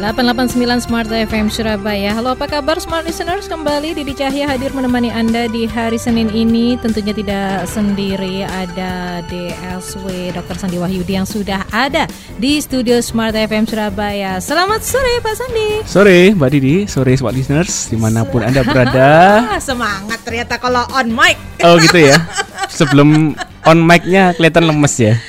889 Smart FM Surabaya. Halo apa kabar Smart Listeners? Kembali Didi Cahya hadir menemani Anda di hari Senin ini. Tentunya tidak sendiri ada DSW Dr. Sandi Wahyudi yang sudah ada di studio Smart FM Surabaya. Selamat sore Pak Sandi. Sore Mbak Didi, sore Smart Listeners di mana pun Anda berada. Semangat ternyata kalau on mic. Oh gitu ya. Sebelum on mic-nya kelihatan lemes ya.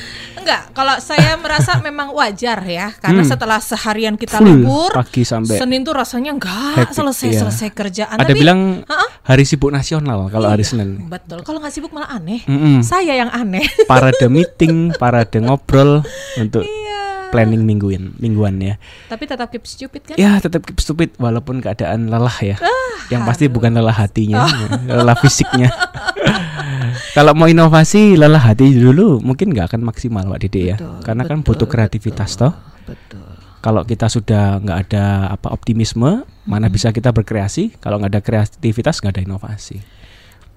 Enggak, kalau saya merasa memang wajar ya, karena Hmm. setelah seharian kita Full libur, pagi sampai Senin tuh rasanya enggak selesai iya. selesai kerjaan. Ada Tapi- bilang Ha-ha. hari sibuk nasional kalau hari Senin. Betul. Kalau nggak sibuk malah aneh. Mm-mm. Saya yang aneh. Parade meeting, parade ngobrol untuk Iya. planning mingguan, mingguan ya. Tapi tetap keep stupid kan? Ya tetap keep stupid walaupun keadaan lelah ya. Yang pasti bukan lelah hatinya, lelah fisiknya. Kalau mau inovasi lelah hati dulu mungkin nggak akan maksimal Pak Dede ya. Betul, Karena kan betul, butuh kreativitas betul, toh. Betul. Kalau kita sudah nggak ada apa optimisme, mana bisa kita berkreasi? Kalau nggak ada kreativitas, nggak ada inovasi.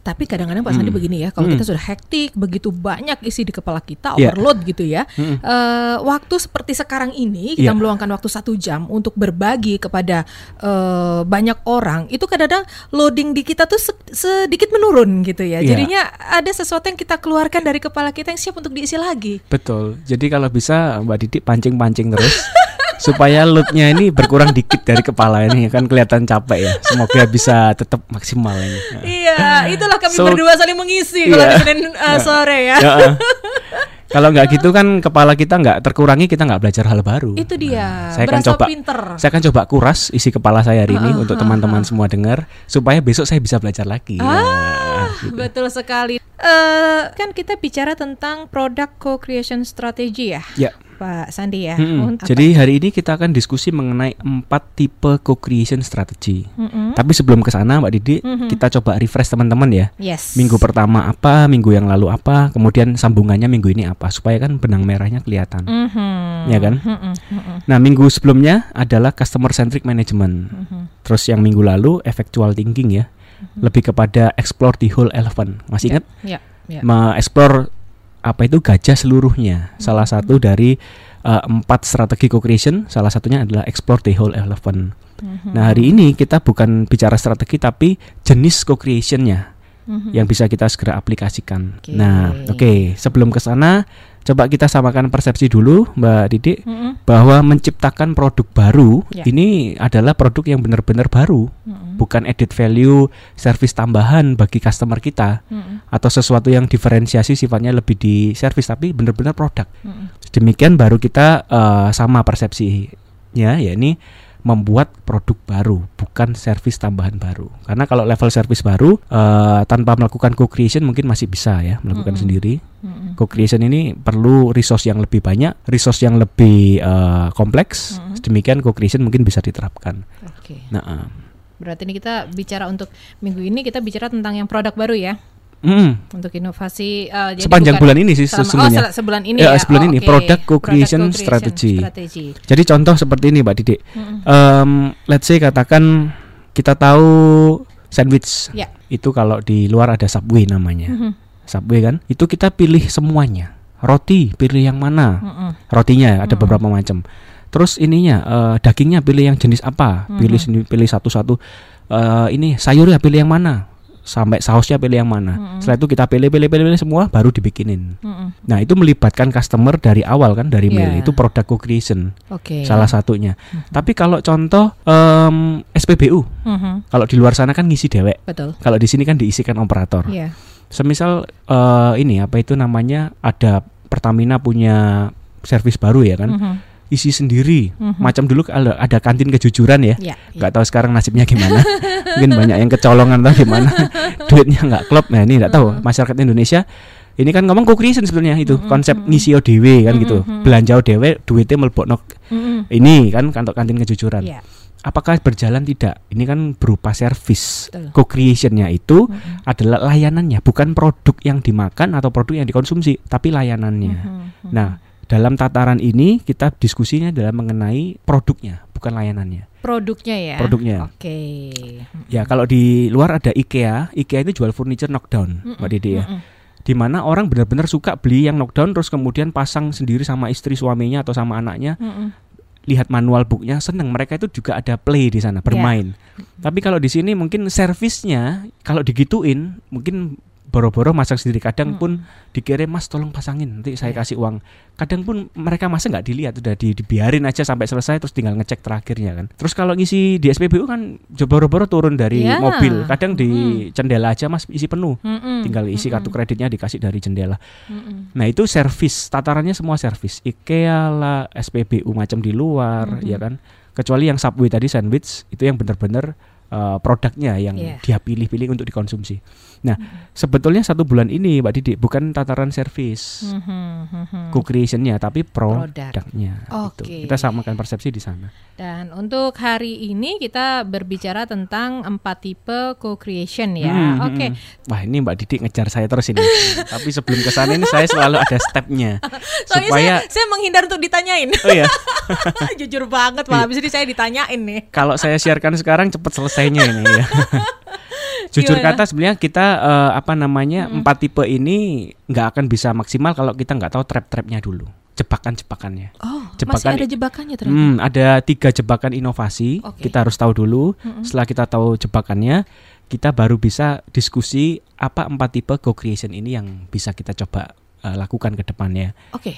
Tapi kadang-kadang Pak Sandi Hmm. begini ya, kalau Hmm. kita sudah hektik, begitu banyak isi di kepala kita, Iya. overload gitu ya. Hmm. Eh, waktu seperti sekarang ini kita Iya. meluangkan waktu satu jam untuk berbagi kepada eh, banyak orang, itu kadang-kadang loading di kita tuh se- sedikit menurun gitu ya. Iya. Jadinya ada sesuatu yang kita keluarkan dari kepala kita yang siap untuk diisi lagi. Betul. Jadi kalau bisa Mbak Didi pancing-pancing terus supaya loadnya ini berkurang dikit dari kepala ini kan kelihatan capek ya. Semoga bisa tetap maksimal ini. Iya, itulah kami So- berdua saling mengisi kalau Iya. di Senin uh, sore ya. Ya, eh. Kalau nggak gitu kan kepala kita nggak terkurangi kita nggak belajar hal baru. Itu dia. Saya akan coba pinter. Saya akan coba kuras isi kepala saya hari ini Ah, untuk teman-teman semua dengar supaya besok saya bisa belajar lagi. Ah, Ya, gitu. betul sekali. Eh, kan kita bicara tentang product co-creation strategy ya, Ya. Pak Sandi ya. Apa? Jadi hari ini kita akan diskusi mengenai empat tipe co-creation strategy. Mm-mm. Tapi sebelum ke sana Mbak Didi, Mhm. kita coba refresh teman-teman ya. yes. Minggu pertama apa, minggu yang lalu apa, kemudian sambungannya minggu ini apa supaya kan benang merahnya kelihatan. Mhm. Ya kan? Mhm, mhm, Nah, minggu sebelumnya adalah customer centric management. mhm. Terus yang minggu lalu effectual thinking ya. Lebih kepada explore the whole elephant. Masih ingat? Ya, ya. Mengeksplor apa itu gajah seluruhnya. Salah satu dari uh, empat strategi co-creation, salah satunya adalah explore the whole elephant. Mhm, Nah, hari ini kita bukan bicara strategi tapi jenis co-creationnya mhm. yang bisa kita segera aplikasikan. Oke. Nah, oke, sebelum ke sana coba kita samakan persepsi dulu Mbak Didik Mhm, bahwa menciptakan produk baru Ya. ini adalah produk yang benar-benar baru, mhm, bukan added value, service tambahan bagi customer kita mhm, atau sesuatu yang diferensiasi sifatnya lebih di service tapi benar-benar produk. mhm. Demikian baru kita eh, sama persepsinya ya ini membuat produk baru bukan service tambahan baru. Karena kalau level service baru eh, tanpa melakukan co-creation mungkin masih bisa ya melakukan Mm-mm. sendiri. Mhm. Co-creation ini perlu resource yang lebih banyak, resource yang lebih eh, kompleks. Mm-mm. Demikian co-creation mungkin bisa diterapkan. Oke. Nah, eh, Berarti ini kita bicara untuk minggu ini kita bicara tentang yang produk baru ya, mm, untuk inovasi. eh, jadi sepanjang bulan ini sih selama- oh, sesungguhnya. sel- sebulan ini Ya, ya. sebulan Oh, ini, oke. product co-creation Product strategy. strategy. Jadi contoh seperti ini Mbak Didik. Mm-mm. Em, let's say katakan kita tahu sandwich Ya. itu kalau di luar ada Subway namanya. Mhm, Subway kan? Itu kita pilih semuanya. Roti pilih yang mana? mhm. Rotinya ada Mm-mm. beberapa macam. Terus ininya eh, dagingnya pilih yang jenis apa? Pilih Mhm. sendiri pilih satu-satu. Eh, ini sayurnya pilih yang mana? Sampai sausnya pilih yang mana? Mm-mm. Setelah itu kita pilih pilih pilih, pilih semua baru dibikinin. Mhm. Nah, itu melibatkan customer dari awal kan dari Iya. milih. Itu product co-creation Oke. salah satunya. Mhm. Tapi kalau contoh em, SPBU, Mhm, kalau di luar sana kan ngisi dewek. Betul. Kalau di sini kan diisikan operator. Iya. Semisal eh, ini apa itu namanya ada Pertamina punya servis baru ya kan, Mhm, isi sendiri. mhm. Macam dulu ada, ada kantin kejujuran ya. Ya. Nggak tahu sekarang nasibnya gimana. Mungkin banyak yang kecolongan atau gimana. Duitnya nggak klop. Nah ini nggak tahu masyarakat Indonesia ini kan ngomong co-creation sebenarnya itu Mhm, konsep ngisio dewe kan gitu Mhm, mhm. belanja dewe duitnya melebokno Mhm. ini kan kantor kantin kejujuran Iya. apakah berjalan tidak? Ini kan berupa service. Co-creationnya itu Mm-mm. adalah layanannya, bukan produk yang dimakan atau produk yang dikonsumsi, tapi layanannya. Mhm, mhm. Nah, dalam tataran ini kita diskusinya adalah mengenai produknya, bukan layanannya. produknya ya. Produknya. Oke. Ya, kalau di luar ada IKEA, IKEA itu jual furniture knockdown, Mm-mm, Mbak Didi ya. mm-mm. Di mana orang benar-benar suka beli yang knockdown terus kemudian pasang sendiri sama istri suaminya atau sama anaknya, Mm-mm. lihat manual booknya, seneng. Mereka itu juga ada play di sana, bermain. Tapi kalau di sini mungkin servisnya kalau digituin mungkin boro-boro masang sendiri. Kadang pun dikirim mas tolong pasangin nanti saya Iya. kasih uang. Kadang pun mereka masang nggak dilihat udah di, dibiarin aja sampai selesai terus tinggal ngecek terakhirnya kan. Terus kalau ngisi di SPBU kan boro-boro turun dari Iya. mobil. Kadang di Mm. jendela aja mas isi penuh. Mm-mm, tinggal isi kartu kreditnya dikasih dari jendela. Mm-mm. nah itu servis tatarannya semua servis IKEA lah SPBU macam di luar Mhm. ya kan. Kecuali yang Subway tadi sandwich itu yang benar-benar uh, produknya yang Iya. dia pilih-pilih untuk dikonsumsi. Nah, sebetulnya satu bulan ini Mbak Didi bukan tataran servis Mhm, mhm. co-creationnya tapi Produk. produknya. Oke. Itu. Kita samakan persepsi di sana. Dan untuk hari ini kita berbicara tentang empat tipe co-creation ya. Hmm, Oke. hmm. Wah ini Mbak Didi ngejar saya terus ini. tapi sebelum ke sana ini saya selalu ada stepnya supaya saya, saya menghindar untuk ditanyain. oh ya Jujur banget malah habis ini saya ditanyain nih. kalau saya siarkan sekarang cepat selesainya ini ya. Jujur Gimana? kata sebenarnya kita eh, apa namanya empat tipe ini nggak akan bisa maksimal kalau kita nggak tahu trap-trapnya dulu, jebakan-jebakannya. Oh, masih Jebakan- ada jebakannya ternyata. Hmm, ada tiga jebakan inovasi. Oke. Kita harus tahu dulu. Mm-mm. Setelah kita tahu jebakannya, kita baru bisa diskusi apa empat tipe co-creation ini yang bisa kita coba eh, lakukan ke depannya. Oke.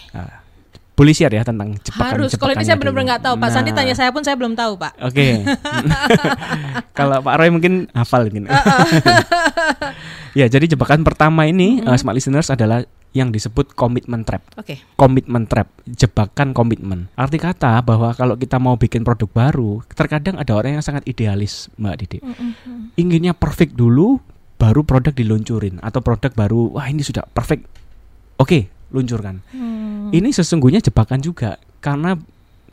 Boleh share ya tentang jebakan Harus. Kalau ini saya benar-benar nggak tahu. Pak Sandi tanya saya pun saya belum tahu, Pak. Oke. Kalau Pak Roy mungkin hafal mungkin. ya, jadi jebakan pertama ini Mm-mm. eh, smart listeners adalah yang disebut commitment trap. Oke. Komitmen trap, jebakan komitmen. Arti kata bahwa kalau kita mau bikin produk baru, terkadang ada orang yang sangat idealis, Mbak Didi. Mm-mm. Inginnya perfect dulu, baru produk diluncurin atau produk baru, wah ini sudah perfect. Oke, luncurkan. Hmm. Ini sesungguhnya jebakan juga karena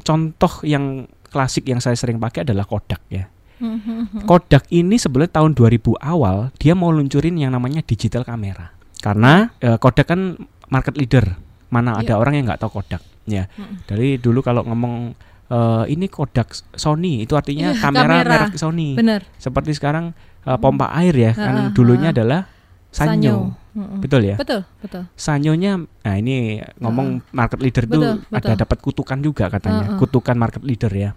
contoh yang klasik yang saya sering pakai adalah Kodak ya. Mhm. Kodak ini sebenarnya tahun 2000 awal dia mau luncurin yang namanya digital kamera. Karena eh, Kodak kan market leader. Mana ada Iya. orang yang nggak tahu Kodak ya. Mm-mm. Dari dulu kalau ngomong eh, ini Kodak Sony itu artinya Iya, kamera, kamera. merek Sony. Benar. Seperti sekarang eh, pompa air ya kan Ha-ha, dulunya adalah Sanyo. Mm-mm. Betul ya? Betul, betul. Sanyonya, nah ini ngomong market leader Betul, ada betul. dapat kutukan juga katanya, Heeh. kutukan market leader ya.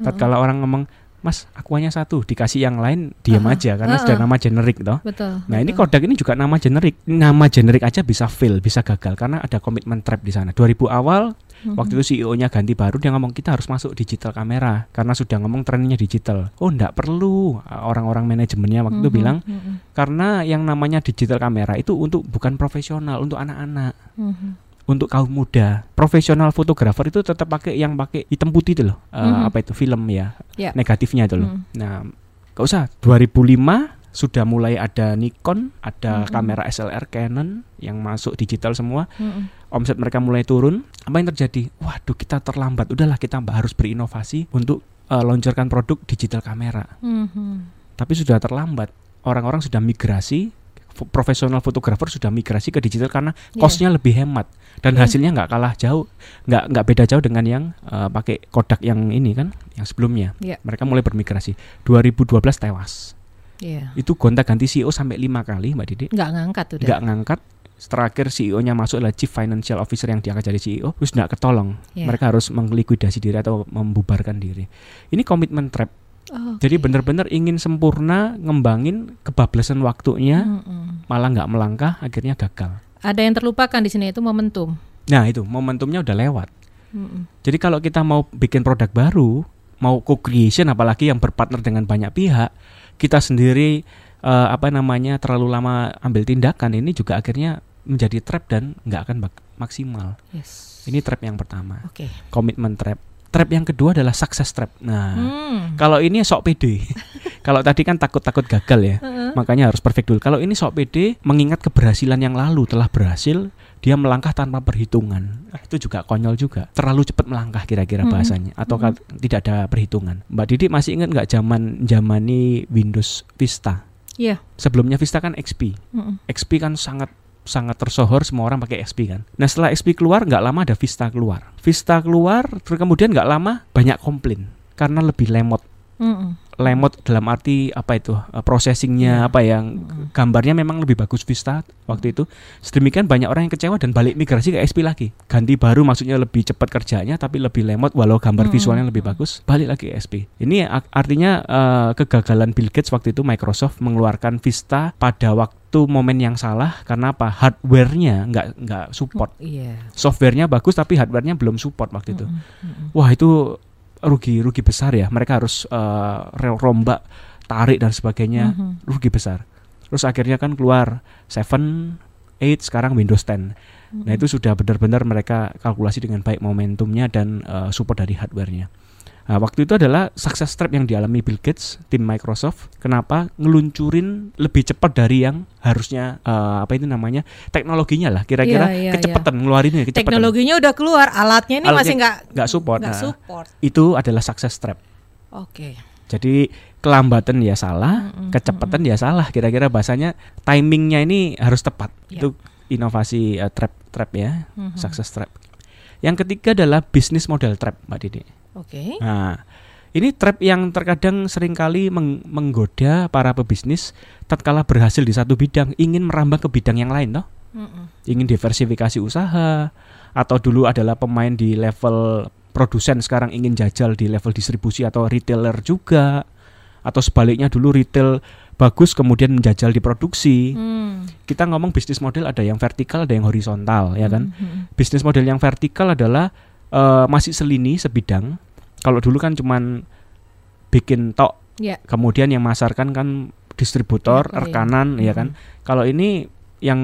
Tatkala orang ngomong, Mas, akuanya satu, dikasih yang lain diam Heeh, aja karena heeh. sudah nama generik toh. Betul. Nah ini betul. Kodak ini juga nama generik, nama generik aja bisa fail, bisa gagal karena ada komitmen trap di sana. 2000 awal Mhm. waktu itu CEO-nya ganti baru dia ngomong kita harus masuk digital kamera karena sudah ngomong trennya digital. Oh enggak perlu orang-orang manajemennya waktu itu Mhm, bilang mhm, karena yang namanya digital kamera itu untuk bukan profesional, untuk anak-anak mhm. Untuk kaum muda. Profesional fotografer itu tetap pakai yang pakai hitam putih itu loh. Eh, Mhm. apa itu? Film ya. Ya. negatifnya itu loh. Mhm. nah gak usah. 2005 sudah mulai ada Nikon ada Mhm. kamera SLR Canon yang masuk digital semua. Mhm. omset mereka mulai turun. Apa yang terjadi? Waduh kita terlambat. Udahlah kita harus berinovasi untuk eh, luncurkan produk digital kamera. Mhm. tapi sudah terlambat. Orang-orang sudah migrasi profesional fotografer sudah migrasi ke digital karena costnya lebih hemat dan Iya. hasilnya nggak kalah jauh nggak nggak beda jauh dengan yang eh, pakai Kodak yang ini kan yang sebelumnya Iya. mereka mulai bermigrasi 2012 tewas Iya. itu gonta ganti CEO sampai lima kali mbak Didi Nggak ngangkat udah. nggak ngangkat terakhir CEO-nya masuk adalah Chief Financial Officer yang diangkat jadi CEO terus nggak ketolong Iya. mereka harus melikuidasi diri atau membubarkan diri ini komitmen trap Oh, jadi benar-benar ingin sempurna ngembangin kebablasan waktunya Mhm. malah nggak melangkah akhirnya gagal Ada yang terlupakan di sini itu momentum. nah itu momentumnya udah lewat Mhm. Jadi kalau kita mau bikin produk baru, mau co-creation apalagi yang berpartner dengan banyak pihak, kita sendiri eh, apa namanya terlalu lama ambil tindakan ini juga akhirnya menjadi trap dan nggak akan maksimal. Yes. Ini trap yang pertama, Oke. komitmen trap. Trap yang kedua adalah success trap. Nah, Hmm. kalau ini sok pede. kalau tadi kan takut-takut gagal ya. Heeh. Makanya harus perfect dulu. Kalau ini sok pede mengingat keberhasilan yang lalu telah berhasil, dia melangkah tanpa perhitungan. Ah, Itu juga konyol juga. Terlalu cepat melangkah kira-kira Mm-mm. bahasanya atau ka- tidak ada perhitungan. Mbak Didi masih ingat nggak zaman zamani Windows Vista? Iya. Sebelumnya Vista kan XP. Mm-mm. XP kan sangat sangat tersohor semua orang pakai XP kan. Nah setelah XP keluar nggak lama ada Vista keluar. Vista keluar terus kemudian nggak lama banyak komplain karena lebih lemot. Mm-mm. Lemot dalam arti apa itu eh, processingnya Iya. apa yang Mm-mm. gambarnya memang lebih bagus Vista waktu itu. Sedemikian banyak orang yang kecewa dan balik migrasi ke XP lagi. Ganti baru maksudnya lebih cepat kerjanya tapi lebih lemot walau gambar Mm-mm. visualnya lebih bagus. Balik lagi ke XP. Ini artinya eh, kegagalan Bill Gates waktu itu Microsoft mengeluarkan Vista pada waktu momen yang salah karena apa? Hardware-nya nggak nggak support. Iya. Software-nya bagus tapi hardware-nya belum support waktu itu. Mm-mm. Mm-mm. Wah itu rugi rugi besar ya. Mereka harus eh, rel- rombak, tarik dan sebagainya Mhm. rugi besar. Terus akhirnya kan keluar 7, 8, sekarang Windows 10. Nah itu sudah benar-benar mereka kalkulasi dengan baik momentumnya dan eh, support dari hardware-nya. Nah, waktu itu adalah success trap yang dialami Bill Gates, tim Microsoft. Kenapa ngeluncurin lebih cepat dari yang harusnya eh, apa itu namanya teknologinya lah. Kira-kira Iya, iya, kecepatan ngeluarinnya, kecepatan. Teknologinya udah keluar, alatnya ini Alatnya masih nggak nggak support. nggak Nah, support. itu adalah success trap. Oke. Jadi kelambatan ya salah, Mm-mm, kecepatan ya salah. Kira-kira bahasanya timingnya ini harus tepat. Ya. Itu inovasi eh, trap trap ya, Mhm. success trap. Yang ketiga adalah bisnis model trap, Mbak Didi. Oke. Nah, ini trap yang terkadang sering kali meng- menggoda para pebisnis tatkala berhasil di satu bidang ingin merambah ke bidang yang lain toh. Mm-mm. Ingin diversifikasi usaha atau dulu adalah pemain di level produsen sekarang ingin jajal di level distribusi atau retailer juga atau sebaliknya dulu retail bagus kemudian menjajal di produksi. Hmm. Kita ngomong bisnis model ada yang vertikal ada yang horizontal ya kan. Mhm. Bisnis model yang vertikal adalah eh, masih selini sebidang. Kalau dulu kan cuman bikin tok Ya. kemudian yang masarkan kan distributor, Ya, ya, ya. rekanan ya kan. Kalau ini yang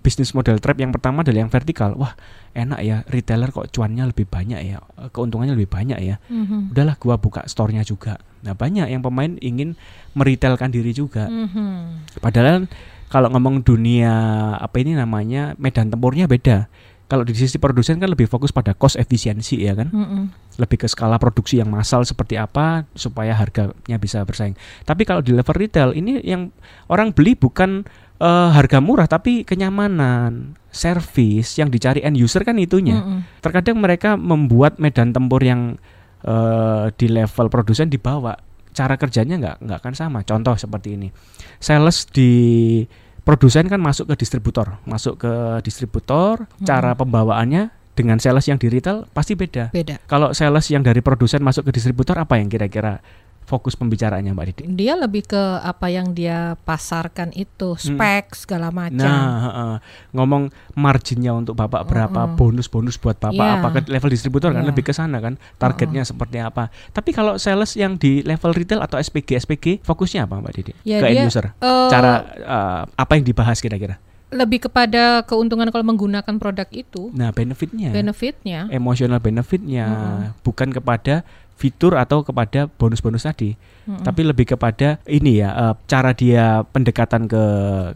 bisnis model trap yang pertama adalah yang vertikal. Wah, enak ya retailer kok cuannya lebih banyak ya, eh, keuntungannya lebih banyak ya. Mhm. Udahlah gua buka store-nya juga. Nah, banyak yang pemain ingin meretailkan diri juga. Mhm. Padahal kalau ngomong dunia apa ini namanya medan tempurnya beda. Kalau di sisi produsen kan lebih fokus pada cost efisiensi ya kan Mhm. lebih ke skala produksi yang massal seperti apa supaya harganya bisa bersaing. Tapi kalau di level retail ini yang orang beli bukan eh, harga murah tapi kenyamanan, service yang dicari end user kan itunya. Mhm. Terkadang mereka membuat medan tempur yang eh, di level produsen dibawa cara kerjanya nggak nggak akan sama. Contoh seperti ini, sales di produsen kan masuk ke distributor, masuk ke distributor, cara pembawaannya dengan sales yang di retail pasti beda. Beda. Kalau sales yang dari produsen masuk ke distributor apa yang kira-kira fokus pembicaraannya Mbak Didi? Dia lebih ke apa yang dia pasarkan itu, spek segala macam. Nah, heeh. ngomong marginnya untuk bapak berapa, bonus-bonus buat bapak Iya. apa ke level distributor kan Iya. lebih ke sana kan, targetnya seperti apa. Tapi kalau sales yang di level retail atau SPG SPG fokusnya apa Mbak Didi? Ya, ke end dia, user. eh, Cara eh, apa yang dibahas kira-kira? lebih kepada keuntungan kalau menggunakan produk itu, Nah, benefitnya, benefitnya. emosional benefitnya, bukan kepada fitur atau kepada bonus-bonus tadi. Mm-mm. tapi lebih kepada ini ya eh, cara dia pendekatan ke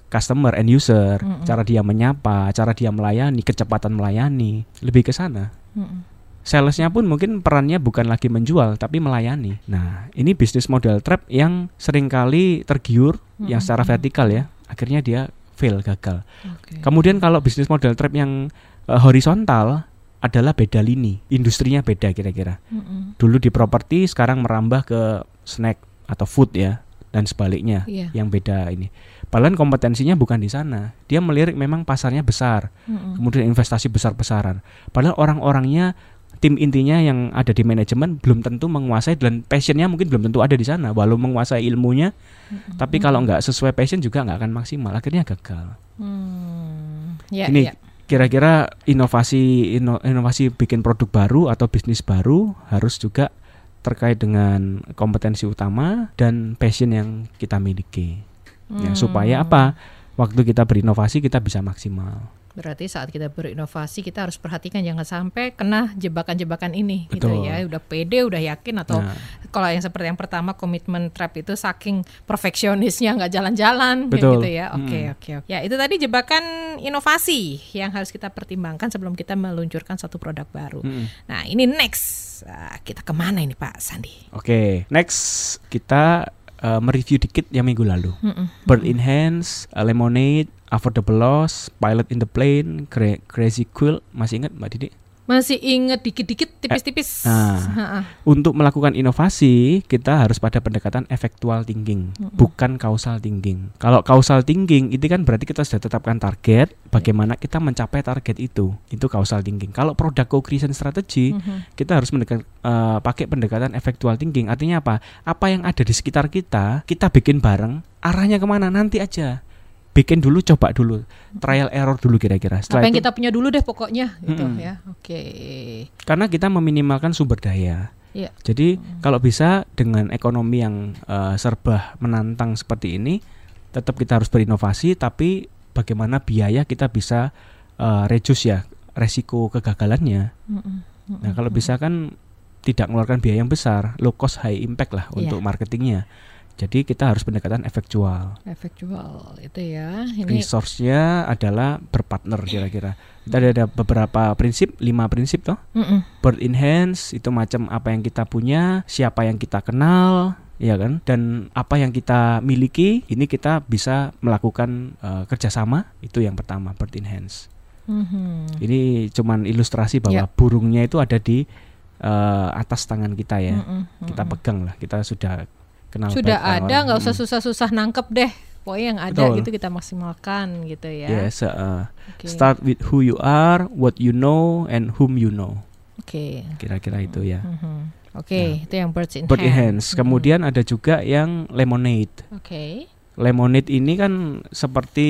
customer end user, Mm-mm. cara dia menyapa, cara dia melayani, kecepatan melayani, lebih ke sana. Mm-mm. Salesnya pun mungkin perannya bukan lagi menjual tapi melayani. Nah, ini bisnis model trap yang sering kali tergiur yang secara vertikal ya, akhirnya dia fail gagal. Oke. Kemudian kalau bisnis model trap yang eh, horizontal adalah beda lini, industrinya beda kira-kira Mm-mm. dulu di properti sekarang merambah ke snack atau food ya dan sebaliknya Iya. yang beda ini. Padahal kompetensinya bukan di sana. Dia melirik memang pasarnya besar, Mm-mm. kemudian investasi besar-besaran. Padahal orang-orangnya tim intinya yang ada di manajemen belum tentu menguasai dan passionnya mungkin belum tentu ada di sana. Walau menguasai ilmunya, tapi kalau nggak sesuai passion juga nggak akan maksimal. Akhirnya gagal. Hmm. Ya, Ini ya. Kira-kira inovasi ino- inovasi bikin produk baru atau bisnis baru harus juga terkait dengan kompetensi utama dan passion yang kita miliki. Ya, Hmm. supaya apa? Waktu kita berinovasi kita bisa maksimal. Berarti saat kita berinovasi kita harus perhatikan jangan sampai kena jebakan-jebakan ini gitu Betul. ya. Udah pede, udah yakin atau Nah. kalau yang seperti yang pertama komitmen trap itu saking perfeksionisnya nggak jalan-jalan gitu ya. Oke, oke, oke. Ya, itu tadi jebakan inovasi yang harus kita pertimbangkan sebelum kita meluncurkan satu produk baru. Mm-mm. Nah, ini next. Ah, kita ke mana ini Pak Sandi? Oke, next kita uh, mereview dikit yang minggu lalu. Mm-mm. Bird in Hands, uh, Lemonade, Affordable Loss, Pilot in the Plane, Cra- Crazy Quill, masih ingat Mbak Didi? Masih inget dikit-dikit tipis-tipis. nah. Ha-ha. Untuk melakukan inovasi, kita harus pada pendekatan effectual thinking, bukan causal thinking. Kalau causal thinking itu kan berarti kita sudah tetapkan target, bagaimana kita mencapai target itu. Itu causal thinking. Kalau product co-creation strategy, Mhm. kita harus mendekat, eh, pakai pendekatan effectual thinking. Artinya apa? Apa yang ada di sekitar kita, kita bikin bareng. Arahnya ke mana? Nanti aja. Bikin dulu, coba dulu, trial error dulu kira-kira. Apa yang itu, kita punya dulu deh pokoknya gitu Mm-mm. ya. Oke. karena kita meminimalkan sumber daya. Iya. Jadi kalau bisa dengan ekonomi yang eh, serba menantang seperti ini, tetap kita harus berinovasi. Tapi bagaimana biaya kita bisa eh, reduce ya resiko kegagalannya. Mm-mm. Nah kalau bisa kan tidak mengeluarkan biaya yang besar, low cost high impact lah Iya. untuk marketingnya. Jadi kita harus pendekatan efektual. Efektual itu ya. Ini Resource-nya adalah berpartner kira-kira. Kita ada, ada beberapa prinsip, lima prinsip toh. Mm-mm. Bird in hands itu macam apa yang kita punya, siapa yang kita kenal, ya kan? Dan apa yang kita miliki, ini kita bisa melakukan eh, kerjasama. Itu yang pertama, bird in hands. Mhm. Ini cuman ilustrasi bahwa Ya. burungnya itu ada di eh, atas tangan kita ya. Mm-mm. Kita Mm-mm. pegang lah, kita sudah kenal. sudah ada nggak usah Mm. susah-susah nangkep deh. Pokoknya yang ada Betul. gitu kita maksimalkan gitu ya. Yes, uh, Oke. start with who you are, what you know, and whom you know. Oke. Kira-kira itu ya. Mhm. Oke, itu yang birds in Bird in hand. hands. Kemudian ada juga yang lemonade. Mhm. Oke. Lemonade ini kan seperti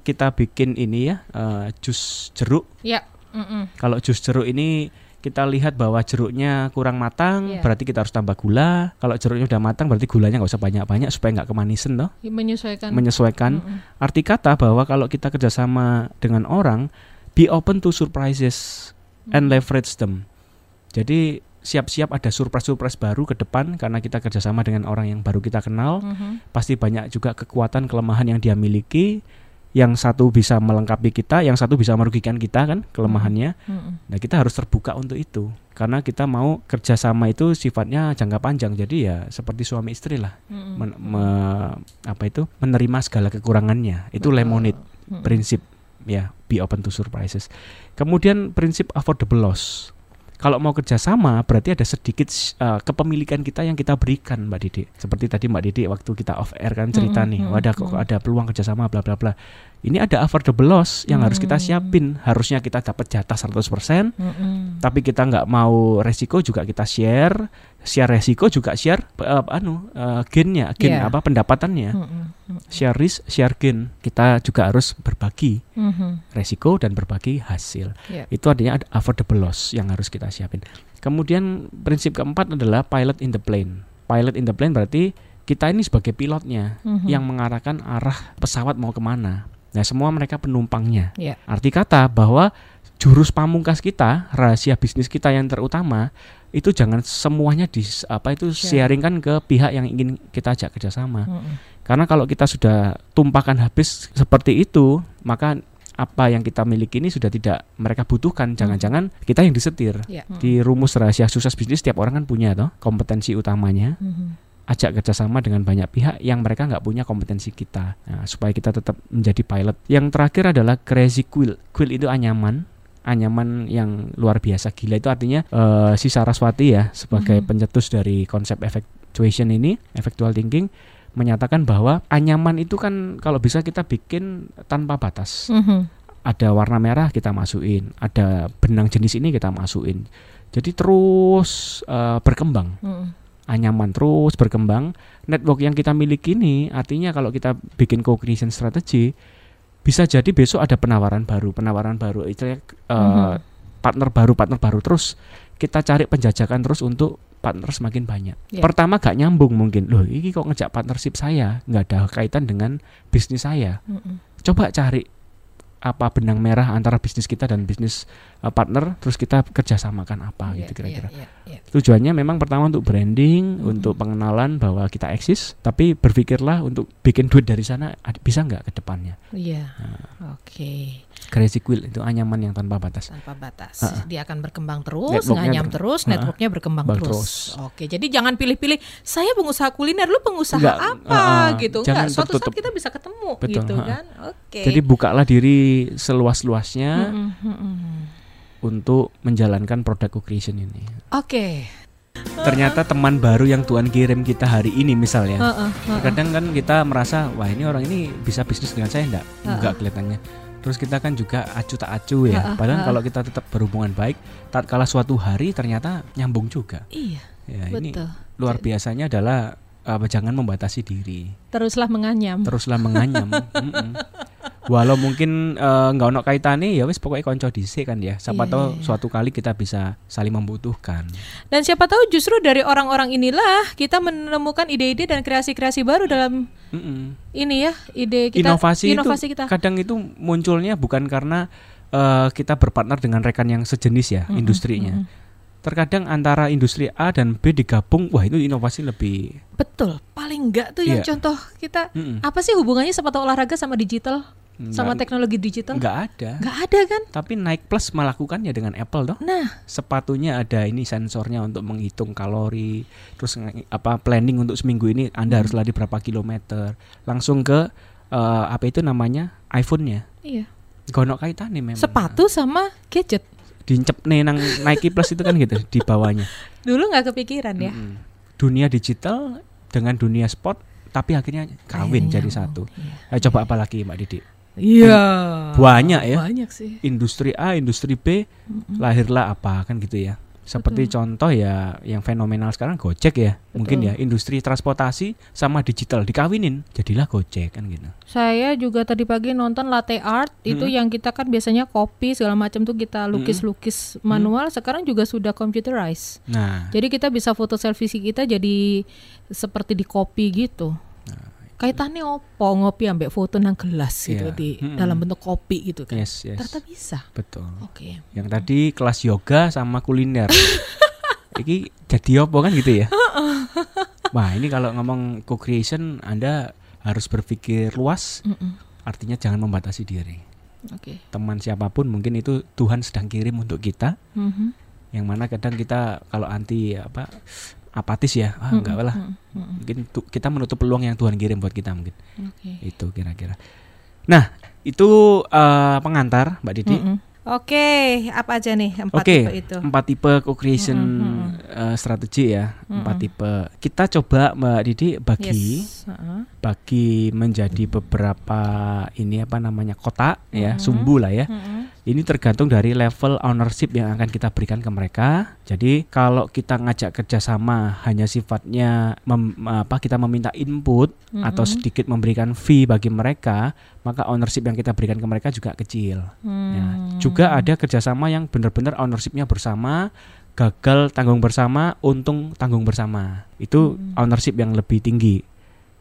kita bikin ini ya, eh, jus jeruk. Ya. Mm-mm. Kalau jus jeruk ini kita lihat bahwa jeruknya kurang matang, Iya. berarti kita harus tambah gula. Kalau jeruknya udah matang, berarti gulanya nggak usah banyak-banyak supaya nggak kemanisan toh. Menyesuaikan. Menyesuaikan. Mm-mm. Arti kata bahwa kalau kita kerjasama dengan orang, be open to surprises and leverage them. Jadi siap-siap ada surprise-surprise baru ke depan karena kita kerjasama dengan orang yang baru kita kenal. Mhm. Pasti banyak juga kekuatan kelemahan yang dia miliki. Yang satu bisa melengkapi kita, yang satu bisa merugikan kita kan kelemahannya. Mm-mm. Nah kita harus terbuka untuk itu karena kita mau kerjasama itu sifatnya jangka panjang. Jadi ya seperti suami istri lah, Mm-mm. Men- me- apa itu menerima segala kekurangannya. Itu Betul. lemonade Mm-mm. prinsip ya be open to surprises. Kemudian prinsip affordable loss. Kalau mau kerjasama berarti ada sedikit uh, kepemilikan kita yang kita berikan Mbak Didi. Seperti tadi Mbak Didi waktu kita off air kan cerita Mm-mm, nih, mm-mm, wadah kok ada peluang kerjasama bla bla bla. Ini ada affordable loss yang harus kita Mm. siapin. Harusnya kita dapat jatah 100%, Mm-mm. tapi kita nggak mau resiko juga kita share. Share resiko juga share uh, anu uh, gainnya, gain Iya. apa pendapatannya. Mm-mm. Share risk, share gain. Kita juga harus berbagi Mhm. resiko dan berbagi hasil. Ya. Itu artinya ada affordable loss yang harus kita siapin. Kemudian prinsip keempat adalah pilot in the plane. Pilot in the plane berarti kita ini sebagai pilotnya Mhm. yang mengarahkan arah pesawat mau ke mana. Nah semua mereka penumpangnya. Ya. Arti kata bahwa jurus pamungkas kita, rahasia bisnis kita yang terutama itu jangan semuanya di apa itu Share. sharingkan ke pihak yang ingin kita ajak kerjasama. Mm-mm. Karena kalau kita sudah tumpahkan habis seperti itu, maka apa yang kita miliki ini sudah tidak mereka butuhkan. Jangan-jangan kita yang disetir. Ya. Di rumus rahasia sukses bisnis setiap orang kan punya toh kompetensi utamanya. Mhm. Ajak kerjasama dengan banyak pihak yang mereka nggak punya kompetensi kita. Nah, supaya kita tetap menjadi pilot. Yang terakhir adalah crazy quill. Quill itu anyaman. Anyaman yang luar biasa gila itu artinya eh, si Saraswati ya sebagai Mhm. pencetus dari konsep effectuation ini, effectual thinking menyatakan bahwa anyaman itu kan kalau bisa kita bikin tanpa batas. Mhm. Ada warna merah kita masukin, ada benang jenis ini kita masukin. Jadi terus eh, berkembang, Mm-mm. Anyaman terus berkembang. Network yang kita miliki ini artinya kalau kita bikin co-creation strategy bisa jadi besok ada penawaran baru, penawaran baru itu eh, Mhm. partner baru, partner baru terus kita cari penjajakan terus untuk partner semakin banyak. Ya. Pertama gak nyambung mungkin. Loh, ini kok ngejak partnership saya nggak ada kaitan dengan bisnis saya. Mm-mm. Coba cari apa benang merah antara bisnis kita dan bisnis uh, partner terus kita kerjasamakan apa Iya, gitu kira-kira iya, iya, iya. tujuannya memang pertama untuk branding Mhm. untuk pengenalan bahwa kita eksis tapi berpikirlah untuk bikin duit dari sana bisa nggak ke depannya Iya. Nah. Oke. crazy quill itu anyaman yang tanpa batas Tanpa batas. Ha-ha. Dia akan berkembang terus, nganyam ber- terus, Ha-ha. networknya berkembang Bang terus. terus. Oke, jadi jangan pilih-pilih. Saya pengusaha kuliner, lu pengusaha Enggak, apa ha-ha. gitu. Jangan Enggak, suatu saat tertutup. kita bisa ketemu Betul, gitu ha-ha. kan. Oke. jadi bukalah diri seluas-luasnya Mm-mm, mm-mm. untuk menjalankan produk co-creation ini Oke. ternyata teman baru yang Tuhan kirim kita hari ini misalnya Heeh, heeh. kadang kan kita merasa wah ini orang ini bisa bisnis dengan saya enggak Ha-ha. enggak kelihatannya terus kita kan juga acu tak acu ya Ha-ha, padahal ha-ha. kalau kita tetap berhubungan baik tak kala suatu hari ternyata nyambung juga Iya, ya ini betul. luar biasanya adalah apa jangan membatasi diri Teruslah menganyam. teruslah menganyam Mm-mm. walau mungkin eh, nggak ono kaitane ya wis pokoknya konco dhisik kan ya siapa tahu iya. suatu kali kita bisa saling membutuhkan Dan siapa tahu justru dari orang-orang inilah kita menemukan ide-ide dan kreasi-kreasi baru dalam Mm-mm. ini ya, ide kita inovasi, inovasi itu kita. kadang itu munculnya bukan karena eh, kita berpartner dengan rekan yang sejenis ya Mm-mm, industrinya mm-mm. Terkadang antara industri A dan B digabung wah itu inovasi lebih Betul, paling enggak tuh yang Iya. contoh kita Mm-mm. apa sih hubungannya sepatu olahraga sama digital? Sama Nggak- teknologi digital? nggak ada Nggak ada kan? tapi Nike Plus melakukannya dengan Apple dong Nah, sepatunya ada ini sensornya untuk menghitung kalori terus apa planning untuk seminggu ini anda harus lari berapa kilometer langsung ke eh, apa itu namanya iPhone-nya iya. gonok kaitannya memang Sepatu sama gadget. Dincep nih nang Nike Plus itu kan gitu di bawahnya Dulu nggak kepikiran ya. Mm-mm. dunia digital dengan dunia sport tapi akhirnya kawin Akhirnya jadi satu iya. Eh, coba apa lagi Mbak Didi Iya. Banyak ya. Banyak sih. industri A industri B Mm-mm. lahirlah apa kan gitu ya seperti contoh ya yang fenomenal sekarang Gojek ya mungkin Betul. ya industri transportasi sama digital dikawinin jadilah Gojek kan gitu Saya juga tadi pagi nonton latte art itu Mm-mm. yang kita kan biasanya kopi segala macam tuh kita lukis-lukis manual sekarang juga sudah computerized. nah Jadi kita bisa foto selfie kita jadi seperti di kopi gitu. Kaitannya opo ngopi ambek foto nang gelas gitu Iya. di Mm-mm. dalam bentuk kopi gitu kan. yes yes Ternyata bisa. betul Oke. yang tadi kelas yoga sama kuliner Iki jadi apa kan gitu ya wah ini kalau ngomong co-creation anda harus berpikir luas Mm-mm. artinya jangan membatasi diri Oke. teman siapa pun mungkin itu Tuhan sedang kirim untuk kita Mhm. yang mana kadang kita kalau anti apa apatis ya ah enggak lah Mm-mm. Mm-mm. mungkin tu- kita menutup peluang yang Tuhan kirim buat kita mungkin Oke. itu kira-kira nah itu eh, pengantar Mbak Didi Mm-mm. Oke, apa aja nih empat Oke, tipe itu? empat tipe co-creation Mm-mm, eh, strategi ya empat Mm-mm. tipe kita coba Mbak Didi bagi Yes. Heeh. bagi menjadi beberapa ini apa namanya kotak ya Mhm. sumbu lah ya Mm-mm. Ini tergantung dari level ownership yang akan kita berikan ke mereka. Jadi kalau kita ngajak kerjasama hanya sifatnya mem- apa kita meminta input atau Mm-mm. sedikit memberikan fee bagi mereka, maka ownership yang kita berikan ke mereka juga kecil. Ya, Hmm. juga ada kerjasama yang benar-benar ownershipnya bersama, gagal tanggung bersama, untung tanggung bersama. Itu Hmm. ownership yang lebih tinggi.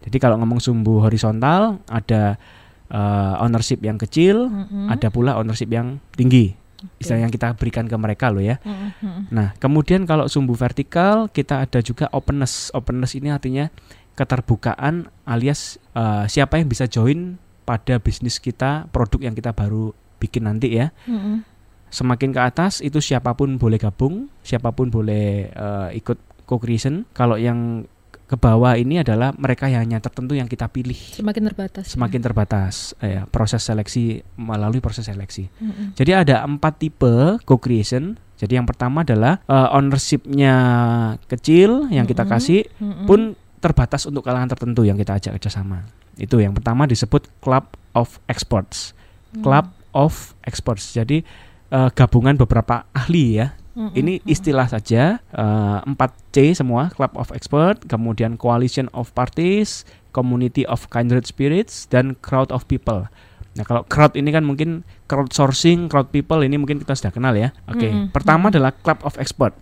Jadi kalau ngomong sumbu horizontal ada eh, ownership yang kecil, Mm-mm. ada pula ownership yang tinggi. Istilah yang kita berikan ke mereka loh ya. Mm-mm. Nah, kemudian kalau sumbu vertikal kita ada juga openness. Openness ini artinya keterbukaan alias eh, siapa yang bisa join pada bisnis kita, produk yang kita baru bikin nanti ya. Mm-mm. Semakin ke atas itu siapa pun boleh gabung, siapa pun boleh eh, ikut co-creation. Kalau yang ke bawah ini adalah mereka yang hanya tertentu yang kita pilih. Semakin terbatas. Semakin terbatas eh, ya, proses seleksi melalui proses seleksi. Mm-mm. Jadi ada empat tipe co-creation. Jadi yang pertama adalah eh, ownershipnya kecil yang kita Mm-mm. kasih Mm-mm. pun terbatas untuk kalangan tertentu yang kita ajak kerjasama. Itu yang pertama disebut Club of Experts. Mm. Club of Experts. Jadi eh, gabungan beberapa ahli ya. Mm-mm. Ini istilah saja eh, 4C semua Club of Expert, kemudian Coalition of Parties, Community of Kindred Spirits dan Crowd of People. Nah, kalau crowd ini kan mungkin crowdsourcing, crowd people ini mungkin kita sudah kenal ya. Oke. Mm-mm. Pertama adalah Club of Expert.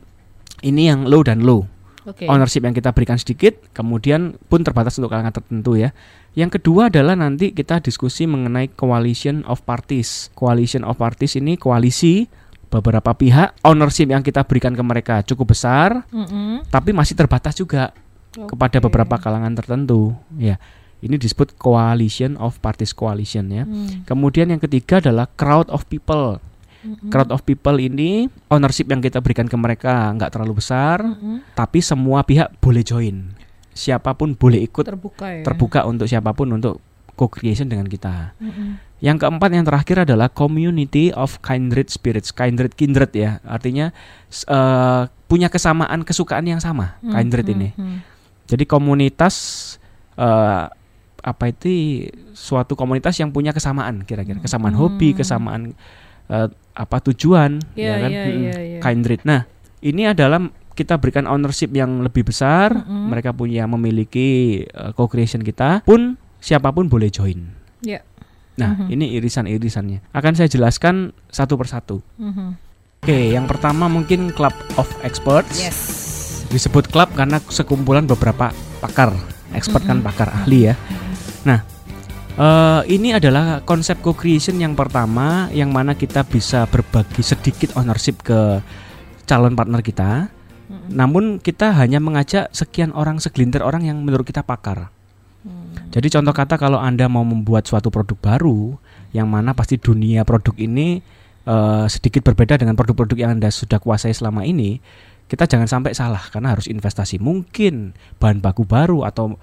Ini yang low dan low. Oke. ownership yang kita berikan sedikit, kemudian pun terbatas untuk kalangan tertentu ya. Yang kedua adalah nanti kita diskusi mengenai coalition of parties. Coalition of parties ini koalisi beberapa pihak, ownership yang kita berikan ke mereka cukup besar, Mm-mm. tapi masih terbatas juga kepada Oke. beberapa kalangan tertentu. Ya, ini disebut coalition of parties coalition ya. Hmm. Kemudian yang ketiga adalah crowd of people. Mm-mm. Crowd of people ini ownership yang kita berikan ke mereka nggak terlalu besar, Mm-mm. tapi semua pihak boleh join. Siapa pun boleh ikut terbuka ya. terbuka untuk siapa pun untuk co-creation dengan kita. Mm-mm. Yang keempat yang terakhir adalah community of kindred spirits, kindred kindred ya. Artinya eh, punya kesamaan kesukaan yang sama, Hmm, kindred hmm, ini. hmm. Jadi komunitas eh, apa itu suatu komunitas yang punya kesamaan kira-kira, kesamaan hobi, Hmm. kesamaan eh, apa tujuan Iya, ya kan? iya, Mm-mm. iya, iya. Kindred. Nah, ini adalah kita berikan ownership yang lebih besar, Mm-mm. mereka punya memiliki eh, co-creation kita, pun siapa pun boleh join. Ya. Nah, Mhm. ini irisan-irisannya. Akan saya jelaskan satu persatu. Mhm. Oke, yang pertama mungkin Club of Experts. Yes. Disebut klub karena sekumpulan beberapa pakar. Expert kan Mhm. pakar ahli ya. Nah, eh, ini adalah konsep co-creation yang pertama yang mana kita bisa berbagi sedikit ownership ke calon partner kita. Mm-mm. Namun kita hanya mengajak sekian orang segelintir orang yang menurut kita pakar. Hmm. Jadi contoh kata kalau Anda mau membuat suatu produk baru yang mana pasti dunia produk ini eh, sedikit berbeda dengan produk-produk yang Anda sudah kuasai selama ini, kita jangan sampai salah karena harus investasi. Mungkin bahan baku baru atau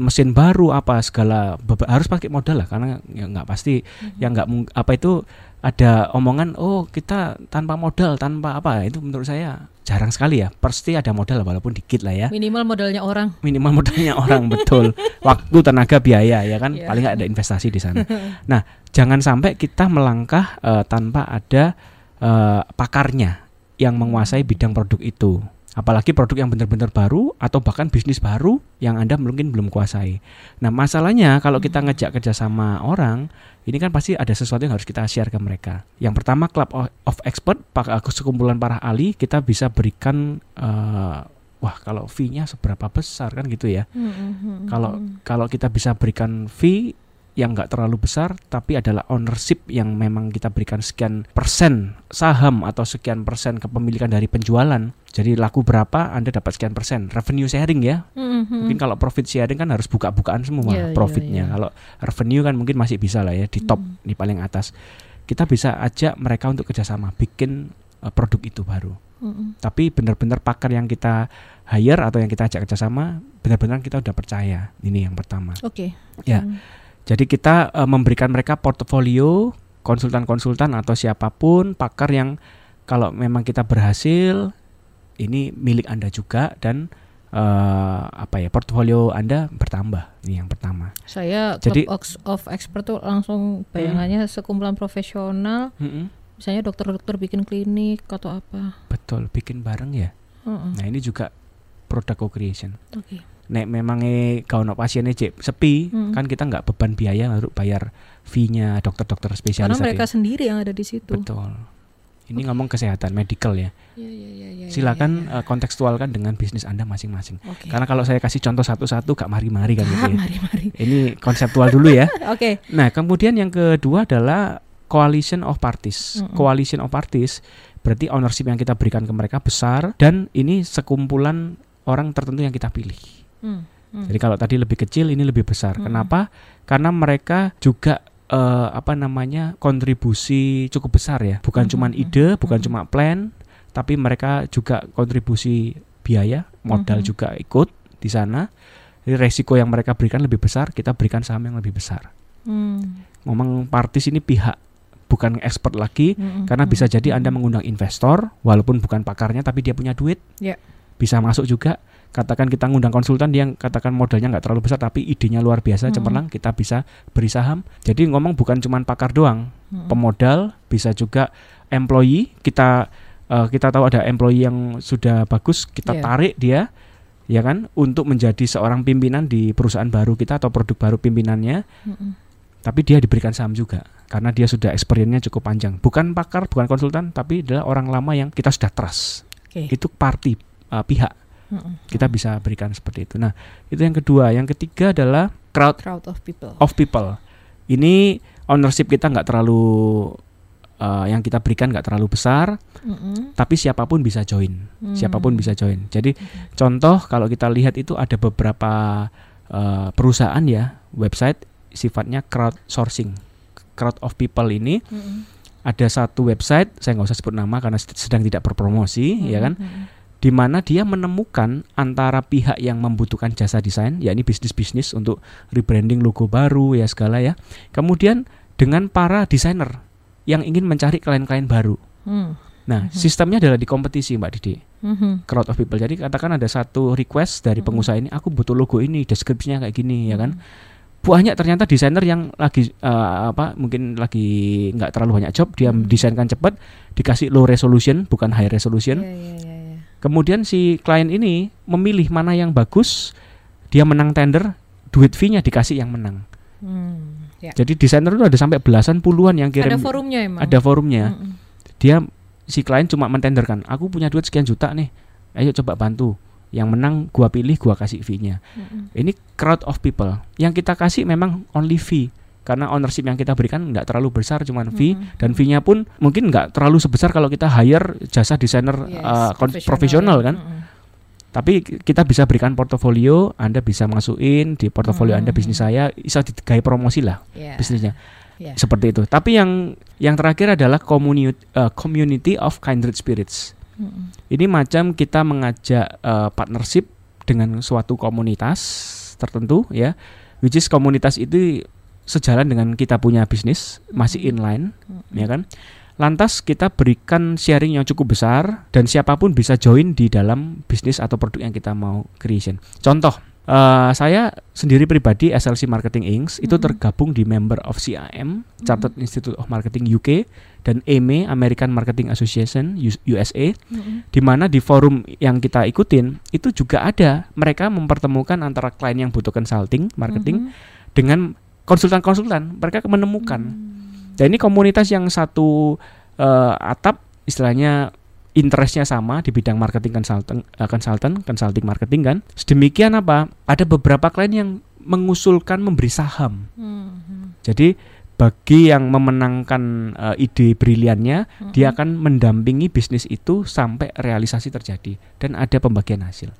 mesin baru apa segala harus pakai modal lah karena ya nggak pasti yang nggak apa itu ada omongan oh kita tanpa modal tanpa apa. Itu menurut saya jarang sekali ya pasti ada modal walaupun dikit lah ya. Minimal modalnya orang. minimal modalnya orang betul. Waktu tenaga biaya ya kan? Iya. paling nggak ada investasi di sana. Nah jangan sampai kita melangkah eh, tanpa ada eh, pakarnya yang menguasai bidang produk itu apalagi produk yang benar-benar baru atau bahkan bisnis baru yang anda mungkin belum kuasai. Nah masalahnya kalau kita ngejak kerjasama orang ini kan pasti ada sesuatu yang harus kita share ke mereka. Yang pertama club of expert pak- sekumpulan para ahli kita bisa berikan eh, wah kalau fee-nya seberapa besar kan gitu ya. Mhm. Kalau- kalau kita bisa berikan fee yang nggak terlalu besar tapi adalah ownership yang memang kita berikan sekian persen saham atau sekian persen kepemilikan dari penjualan jadi laku berapa anda dapat sekian persen revenue sharing ya Mhm. mungkin kalau profit sharing kan harus buka-bukaan semua Iya, iya, profitnya iya. kalau revenue kan mungkin masih bisa lah ya di top Hmm. di paling atas kita bisa ajak mereka untuk kerjasama bikin eh, produk itu baru Mhm. tapi benar-benar pakar yang kita hire atau yang kita ajak kerjasama benar-benar kita udah percaya ini yang pertama Oke. Ya. Hmm. jadi kita eh, memberikan mereka portofolio konsultan-konsultan atau siapa pun pakar yang kalau memang kita berhasil ini milik anda juga dan eh, apa ya portofolio anda bertambah ini yang pertama Saya Jadi- Club Ox- of Expert tuh langsung bayangannya sekumpulan profesional, Mm-mm. misalnya dokter-dokter bikin klinik atau apa. betul bikin bareng ya Heeh. nah ini juga produk co-creation Oke. nek memangnya kau no pasiennya cek sepi Hmm. kan kita nggak beban biaya harus bayar fee-nya dokter-dokter Karena spesialis tadi. mereka sendiri yang ada di situ. betul ini ngomong kesehatan medical ya Iya, iya, iya, iya, silakan iya, eh, kontekstualkan dengan bisnis anda masing-masing iya. Oke. karena kalau saya kasih contoh satu-satu gak mari-mari kan gitu ya. mari mari. ini konseptual dulu ya Oke. nah kemudian yang kedua adalah coalition of parties Mm-mm. coalition of parties berarti ownership yang kita berikan ke mereka besar dan ini sekumpulan orang tertentu yang kita pilih Hmm, hmm. Jadi kalau tadi lebih kecil ini lebih besar. Mm-mm. Kenapa? Karena mereka juga eh, apa namanya kontribusi cukup besar ya. Bukan cuma mhm, ide, bukan mhm. cuma plan, tapi mereka juga kontribusi biaya, modal juga ikut di sana. Jadi resiko yang mereka berikan lebih besar, kita berikan saham yang lebih besar. Hmm, Ngomong partis ini pihak bukan expert lagi hmm, karena bisa jadi. Anda mengundang investor walaupun bukan pakarnya tapi dia punya duit. Ya. Bisa masuk juga. Katakan kita ngundang konsultan dia yang katakan modalnya nggak terlalu besar tapi idenya luar biasa Hmm. cemerlang, kita bisa beri saham. Jadi ngomong bukan cuma pakar doang, Hmm. pemodal bisa juga employee. Kita eh, kita tahu ada employee yang sudah bagus, kita Iya. tarik dia ya kan untuk menjadi seorang pimpinan di perusahaan baru kita atau produk baru pimpinannya Hmm, tapi dia diberikan saham juga karena dia sudah experience-nya cukup panjang. Bukan pakar, bukan konsultan, tapi adalah orang lama yang kita sudah trust. Oke. Itu party uh, pihak Kita bisa berikan seperti itu. Nah, itu yang kedua. Yang ketiga adalah crowd Crowd of people. of people. Ini ownership kita nggak terlalu uh, yang kita berikan nggak terlalu besar, Mm-mm. tapi siapa pun bisa join. Hmm. Siapa pun bisa join. Jadi contoh kalau kita lihat itu ada beberapa uh, perusahaan ya website sifatnya crowdsourcing. Crowd of people ini Mm-mm. ada satu website saya nggak usah sebut nama karena sed- sedang tidak berpromosi ya kan Mm-mm. Di mana dia menemukan antara pihak yang membutuhkan jasa desain yakni bisnis-bisnis untuk rebranding logo baru ya segala ya kemudian dengan para desainer yang ingin mencari klien-klien baru Mm. nah sistemnya adalah di kompetisi mbak Didi Mhm. crowd of people jadi katakan ada satu request dari Mhm. pengusaha ini aku butuh logo ini deskripsinya kayak gini ya kan banyak ternyata desainer yang lagi eh, apa mungkin lagi nggak terlalu banyak job dia Hmm. desainkan cepat dikasih low resolution bukan high resolution iya, iya, iya. Kemudian si klien ini memilih mana yang bagus dia menang tender duit fee-nya dikasih yang menang Hmm. Ya. jadi desainer itu ada sampai belasan puluhan yang kirim Ada forumnya emang. ada forumnya Mm-mm. dia si klien cuma mentenderkan aku punya duit sekian juta nih ayo coba bantu yang menang gua pilih gua kasih fee-nya Mm-mm. ini crowd of people yang kita kasih memang only fee karena ownership yang kita berikan nggak terlalu besar cuman fee Mhm. dan fee-nya pun mungkin nggak terlalu sebesar kalau kita hire jasa desainer Yes, uh, kon- profesional kan Mm-mm. tapi kita bisa berikan portofolio Anda bisa masukin di portofolio Anda Mhm. bisnis saya bisa digawe promosi lah Ya. bisnisnya Ya. seperti itu tapi yang yang terakhir adalah community uh, community of kindred spirits Mm-mm. ini macam kita mengajak uh, partnership dengan suatu komunitas tertentu ya, which is komunitas itu sejalan dengan kita punya bisnis masih Mhm. inline, Mm-mm. ya kan? Lantas kita berikan sharing yang cukup besar dan siapa pun bisa join di dalam bisnis atau produk yang kita mau creation. Contoh, eh, saya sendiri pribadi SLC Marketing Inc. itu Mhm. tergabung di member of CIM, Chartered Institute of Marketing UK dan EME American Marketing Association US- USA Mm-mm. di mana di forum yang kita ikutin itu juga ada mereka mempertemukan antara klien yang butuh consulting marketing Mhm. dengan konsultan-konsultan mereka menemukan Hmm. dan ini komunitas yang satu eh, atap istilahnya interestnya sama di bidang marketing consultant eh, consultant consulting marketing kan sedemikian apa ada beberapa klien yang mengusulkan memberi saham Mhm. jadi bagi yang memenangkan eh, ide briliannya Mhm. dia akan mendampingi bisnis itu sampai realisasi terjadi dan ada pembagian hasil.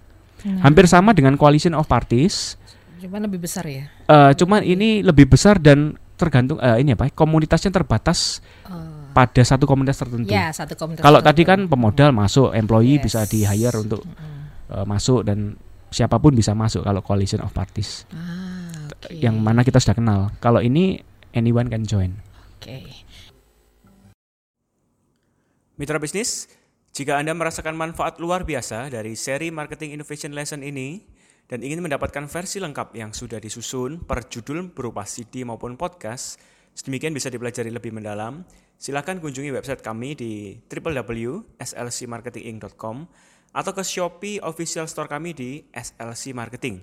Nah, Hampir sama dengan coalition of parties, Cuman lebih besar ya. eh, cuman ini lebih besar dan tergantung eh, ini apa? Komunitasnya terbatas Oh. pada satu komunitas tertentu. Ya, satu komunitas. Kalau tadi tertentu. kan pemodal masuk, employee Yes. bisa di hire untuk Mm-mm. eh, masuk dan siapa pun bisa masuk kalau coalition of parties. Ah, oke. Yang mana kita sudah kenal. Kalau ini anyone can join. Oke. Mitra bisnis, jika Anda merasakan manfaat luar biasa dari seri Marketing Innovation Lesson ini dan ingin mendapatkan versi lengkap yang sudah disusun per judul berupa CD maupun podcast, sedemikian bisa dipelajari lebih mendalam, silakan kunjungi website kami di www.slcmarketinginc.com atau ke Shopee official store kami di SLC Marketing.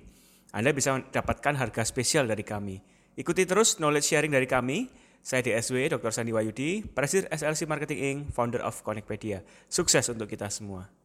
Anda bisa mendapatkan harga spesial dari kami. Ikuti terus knowledge sharing dari kami. Saya DSW Dr. Sandi Wayudi, Presiden SLC Marketing Inc., founder of Connectpedia. Sukses untuk kita semua.